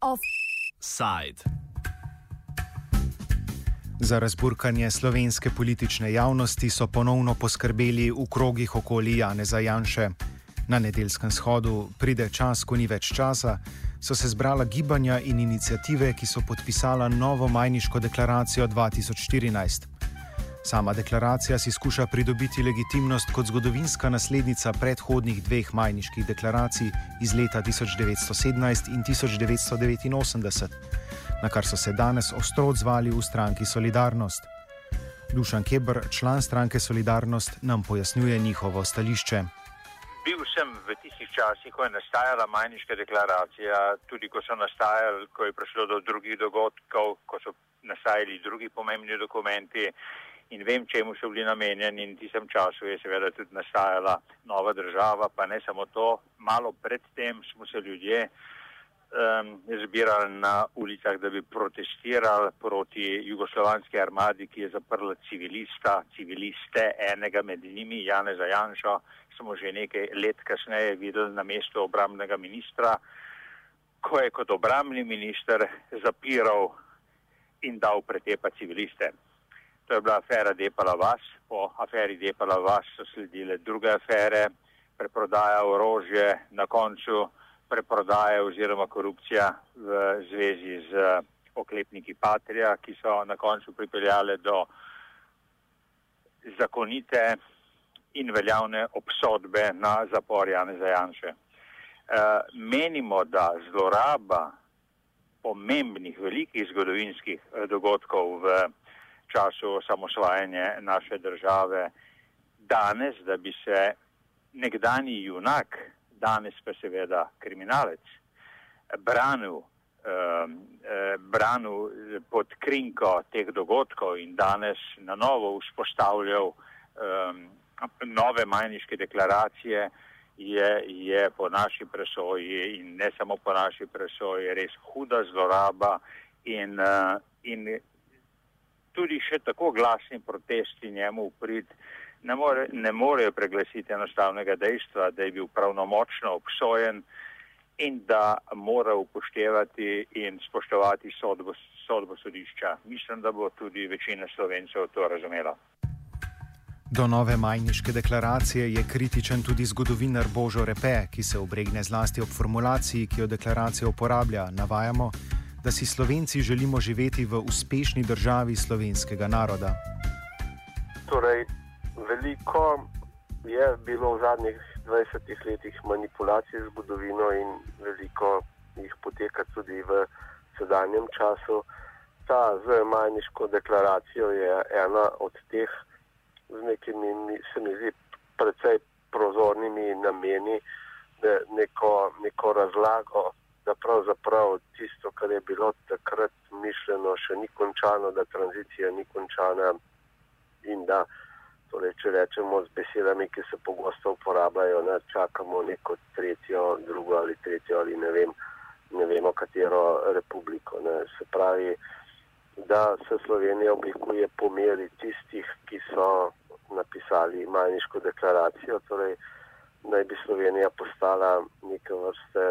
Offside. Za razburkanje slovenske politične javnosti so ponovno poskrbeli v krogih okoli Janeza Janše. Na nedeljskem shodu pride čas, ko ni več časa, so se zbrala gibanja in inicijative, ki so podpisala novo majniško deklaracijo 2014. Sama deklaracija si skuša pridobiti legitimnost kot zgodovinska naslednica predhodnih dveh majniških deklaracij iz leta 1917 in 1989, na kar so se danes ostro odzvali v stranki Solidarnost. Dušan Kebr, član stranke Solidarnost, nam pojasnjuje njihovo stališče. Bil sem v tistih časih, ko je nastajala majniška deklaracija, tudi ko so nastajali, ko je prišlo do drugih dogodkov, ko so nastajali drugi pomembni dokumenti in vem, čemu so bili namenjeni in v tistem času je seveda tudi nastajala nova država, pa ne samo to, malo predtem smo se ljudje um, zbirali na ulicah, da bi protestirali proti jugoslovanski armadi, ki je zaprla civilista, civiliste, enega med njimi, Janeza Janša, smo že nekaj let kasneje videli na mestu obramnega ministra, ko je kot obramni minister zapiral in dal pretepa civiliste. To je bila afera Depala Vas. Po aferi Depala Vas so sledile druge afere, preprodaja orožje, na koncu preprodaja oziroma korupcija v zvezi z oklepniki Patrija, ki so na koncu pripeljale do zakonite in veljavne obsodbe na zapor Janeza Janše. E, menimo, da zloraba pomembnih, velikih zgodovinskih dogodkov v času osamosvajanja naše države danes, da bi se nekdani junak, danes pa seveda kriminalec, branil, eh, branil pod krinko teh dogodkov in danes na novo vzpostavljal eh, nove majniške deklaracije, je, je po naši presoji in ne samo po naši presoji res huda zloraba in, uh, in tudi še tako glasni protesti njemu uprit, ne, more, ne morejo preglasiti enostavnega dejstva, da je bil pravnomočno obsojen in da mora upoštevati in spoštovati sodbo, sodbo sodišča. Mislim, da bo tudi večina slovencev to razumela. Do nove majniške deklaracije je kritičen tudi zgodovinar Božo Repe, ki se obregne zlasti ob formulaciji, ki jo deklaracija uporablja. Navajamo, da si Slovenci želimo živeti v uspešni državi slovenskega naroda? Torej, veliko je bilo v zadnjih 20 letih manipulacij z zgodovino in veliko jih poteka tudi v sedanjem času. Ta z majniško deklaracijo je ena od teh z nekimi, se mi zdi, precej prozornimi nameni, neko, neko razlago da pravzaprav tisto, kar je bilo takrat mišljeno, še ni končano, da tranzicija ni končana in da, torej, če rečemo z besedami, ki se pogosto uporabljajo, da čakamo neko tretjo, drugo ali tretjo ali ne, vem, ne vemo katero republiko. Ne. Se pravi, da se Slovenija oblikuje po meri tistih, ki so napisali majniško deklaracijo, torej naj bi Slovenija postala neke vrste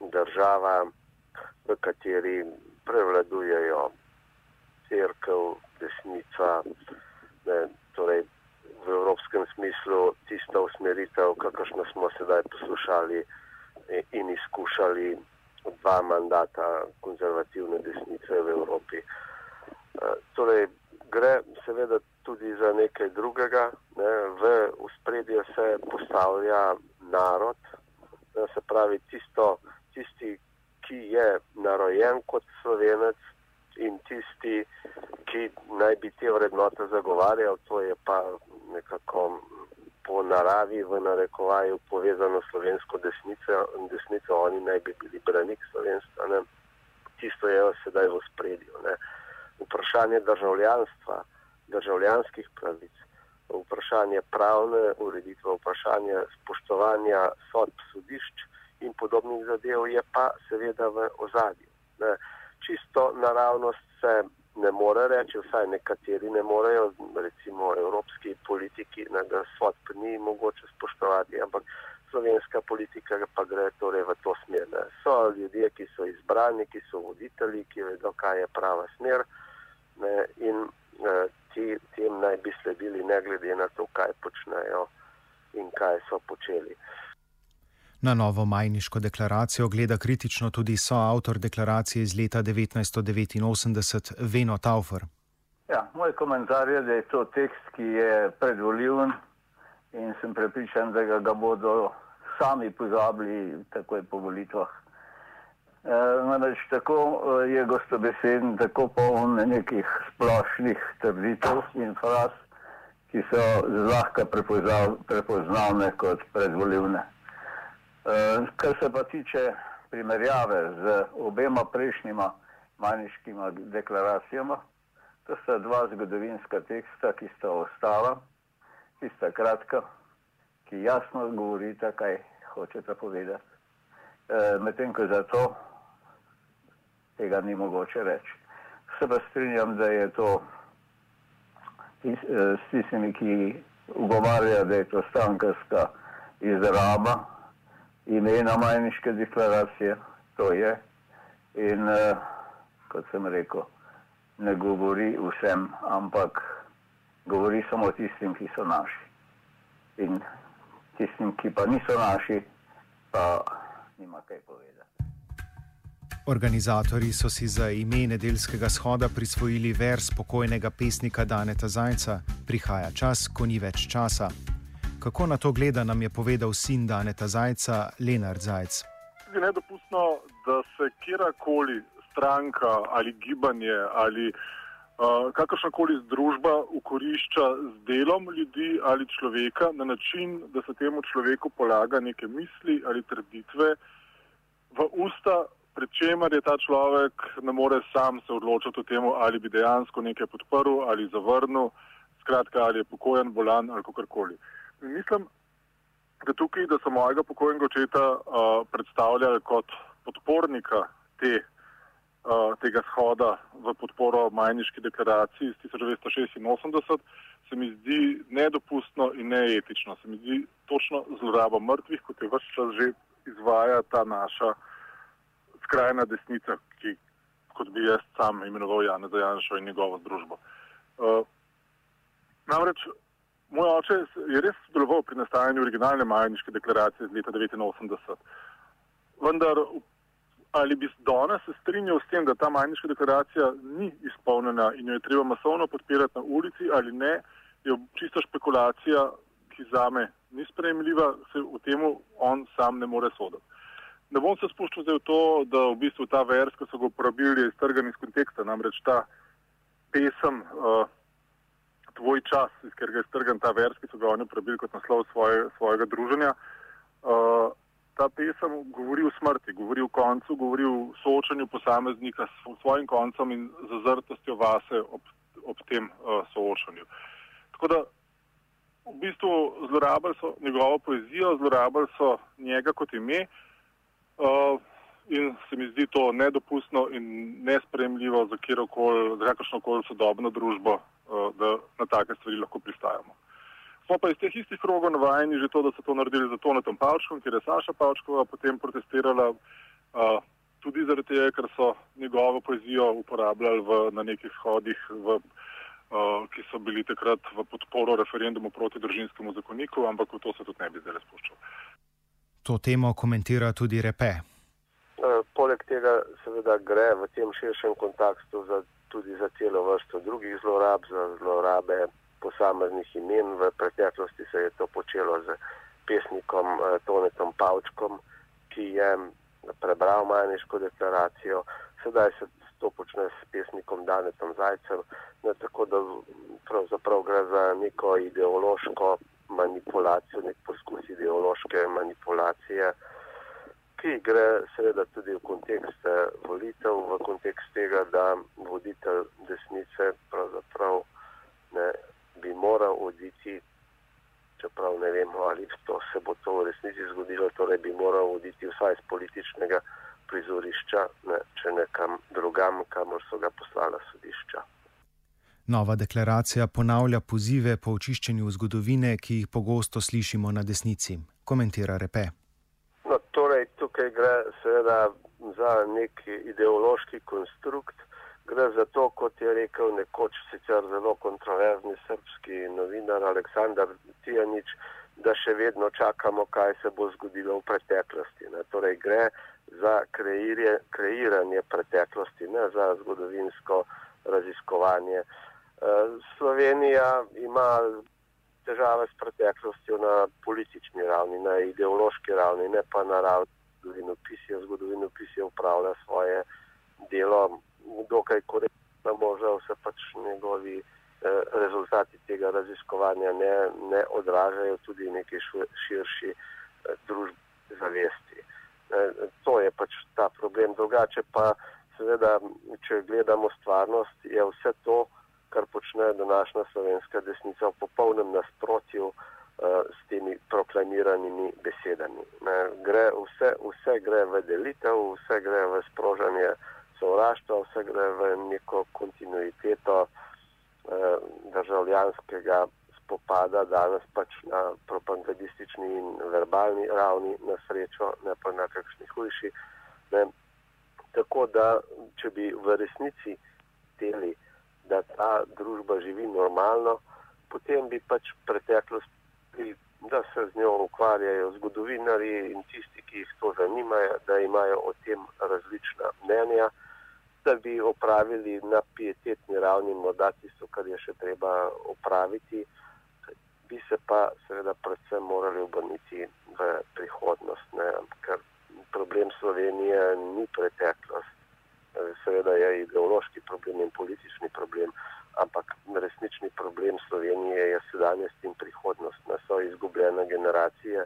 država, v kateri prevladujejo crkv, desnica, ne, torej v evropskem smislu tista usmeritev, kakršno smo sedaj poslušali in izkušali dva mandata konzervativne desnice v Evropi. E, torej, gre seveda tudi za nekaj drugega. Ne, v spredje se postavlja narod, se pravi tisto, tisti, ki je narojen kot slovenec in tisti, ki naj bi te vrednote zagovarjal, to je pa nekako po naravi v narekovaju povezano slovensko desnico, desnico oni naj bi bili branik slovenstva. Ne. Tisto je sedaj v spredju. Ne. Vprašanje državljanstva, državljanskih pravic, vprašanje pravne ureditve, vprašanje spoštovanja sodb sodišč in podobnih zadev je pa seveda v ozadju. Čisto naravnost se ne more reči, vsaj nekateri ne morejo, recimo evropski politiki, da sodb ni mogoče spoštovati, ampak slovenska politika pa gre torej v to smer. Ne. So ljudje, ki so izbrani, ki so voditelji, ki vedo, kaj je prava smer ne, in eh, ti, tem naj bi sledili, ne glede na to, kaj počnejo in kaj so počeli. Na novo majniško deklaracijo gleda kritično tudi soavtor deklaracije iz leta 1989, Veno Taufer. Ja, moj komentar je, da je to tekst, ki je predvoljiven in sem prepričan, da ga, ga bodo sami pozabili takoj po volitvah. Namreč e, tako e, je gostobeseden, tako poln nekih splošnih trditev in fraz, ki so zlahka prepoznavne kot predvoljivne. E, kar se pa tiče primerjave z obema prejšnjima manjškima deklaracijama, to sta dva zgodovinska teksta, ki sta ostala, ki sta kratka, ki jasno govorita, kaj hočete povedati. E, Medtem ko za to tega ni mogoče reči. Se pa strinjam, da je to e, s tistimi, ki ugovarjajo, da je to strankarska izraba imena majniške deklaracije, to je. In uh, kot sem rekel, ne govori vsem, ampak govori samo tistim, ki so naši. In tistim, ki pa niso naši, pa nima kaj povedati. Organizatori so si za ime nedeljskega shoda prisvojili vers pokojnega pesnika Daneta Zajca: Prihaja čas, ko ni več časa. Kako na to gleda, nam je povedal sin Daneta Zajca, Lenard Zajc. Je nedopustno, da se kjerkoli stranka ali gibanje ali uh, kakršna koli združba ukorišča z delom ljudi ali človeka na način, da se temu človeku polaga neke misli ali trditve v usta, pri čemer je ta človek ne more sam se odločiti o tem, ali bi dejansko nekaj podprl ali zavrnil, skratka, ali je pokojen, bolan ali kakorkoli. Mislim, da tukaj, da so mojega pokojnega očeta uh, predstavljali kot podpornika te uh, tega shoda v podporo majniški deklaraciji iz 1986, se mi zdi nedopustno in neetično. Se mi zdi točno zloraba mrtvih, kot je vse čas že izvaja ta naša skrajna desnica, ki kot bi jaz sam imenoval Jana Zajanša in njegovo združbo. Uh, namreč moj oče je res sodeloval pri nastajanju originalne majniške deklaracije iz leta 1989. Vendar ali bi danes se strinjal s tem, da ta majniška deklaracija ni izpolnjena in jo je treba masovno podpirati na ulici ali ne, je čista špekulacija, ki za me ni sprejemljiva, se v tem on sam ne more soditi. Ne bom se spuščal zdaj v to, da v bistvu ta vers, ki so ga uporabili, je iztrgan iz konteksta, namreč ta pesem, uh, tvoj čas, iz katerega je iztrgan ta vers, ki so ga oni uporabili kot naslov svoje, svojega druženja. Uh, ta pesem govori o smrti, govori o koncu, govori o soočanju posameznika s svojim koncem in zazrtostjo vase ob, ob tem uh, soočanju. Tako da v bistvu zlorabili so njegovo poezijo, zlorabili so njega kot ime uh, in se mi zdi to nedopustno in nespremljivo za za kakršno koli sodobno družbo, uh, da na take stvari lahko pristajamo. Smo pa iz teh istih krogov navajeni že to, da so to naredili za Tonetom Pavčkom, ker je Saša Pavčkova potem protestirala uh, tudi zaradi tega, ker so njegovo poezijo uporabljali v, na nekih shodih, v, uh, ki so bili takrat v podporo referendumu proti družinskemu zakoniku, ampak v to se tudi ne bi zdaj spuščal. To temo komentira tudi Repe. Tega seveda gre v tem širšem kontekstu tudi za celo vrsto drugih zlorab, za zlorabe posameznih imen. V preteklosti se je to počelo z pesnikom eh, Tonetom Pavčkom, ki je prebral Majniško deklaracijo. Sedaj se to počne s pesnikom Danetom Zajcem, ne, tako da pravzaprav gre za neko ideološko manipulacijo, nek poskus ideološke manipulacije, ki gre seveda tudi v kontekst eh, volitev, v kontekst tega, da voditelj desnice pravzaprav ne, bi moral oditi, čeprav ne vemo, ali to se bo to v resnici zgodilo, torej bi moral oditi vsaj z političnega prizorišča, ne, če nekam drugam, kamor so ga poslala sodišča. Nova deklaracija ponavlja pozive po očiščenju zgodovine, ki jih pogosto slišimo na desnici, komentira Repe. Tukaj gre seveda za nek ideološki konstrukt. Gre za to, kot je rekel nekoč sicer zelo kontroverzni srpski novinar Aleksandar Tijanič, da še vedno čakamo, kaj se bo zgodilo v preteklosti. Ne. Torej, gre za kreirje, kreiranje preteklosti, ne za zgodovinsko raziskovanje. E, Slovenija ima težave s preteklostjo na politični ravni, na ideološki ravni, ne pa na ravni zgodovinopisja. Zgodovinopisja upravlja svoje delo dokaj korektno, možno se pač njegovi eh, rezultati tega raziskovanja ne, ne odražajo tudi neki širši eh, družbi zavesti. Eh, to je pač ta problem. Drugače pa seveda, če gledamo stvarnost, je vse to, kar počne današnja slovenska desnica v popolnem nasprotju s temi proklamiranimi besedami. Gre, vse, vse gre v delitev, vse gre v sprožanje sovraštva, vse gre v neko kontinuiteto eh, državljanskega spopada, danes pač na propagandistični in verbalni ravni, na srečo, ne pa na kakšni hujši. Ne. Tako da, če bi v resnici teli, da ta družba živi normalno, potem bi pač preteklost, da se z njo ukvarjajo zgodovinari in tisti, ki jih to zanimajo, da imajo o tem različna mnenja da bi opravili na pietetni ravni morda tisto, kar je še treba opraviti, bi se pa seveda predvsem morali obrniti v prihodnost, ne? ker problem Slovenije ni preteklost. Seveda je ideološki problem in politični problem, ampak resnični problem Slovenije je sedanjost in prihodnost. Ne so izgubljene generacije,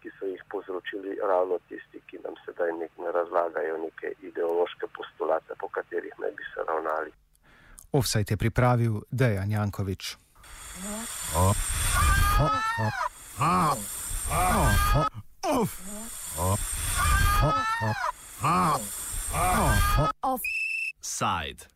ki so jih povzročili ravno tisti, ki nam sedaj nek ne razlagajo neke ideološke postulate, po katerih naj bi se ravnali. Offside je pripravil Dejan Jankovič. Offside.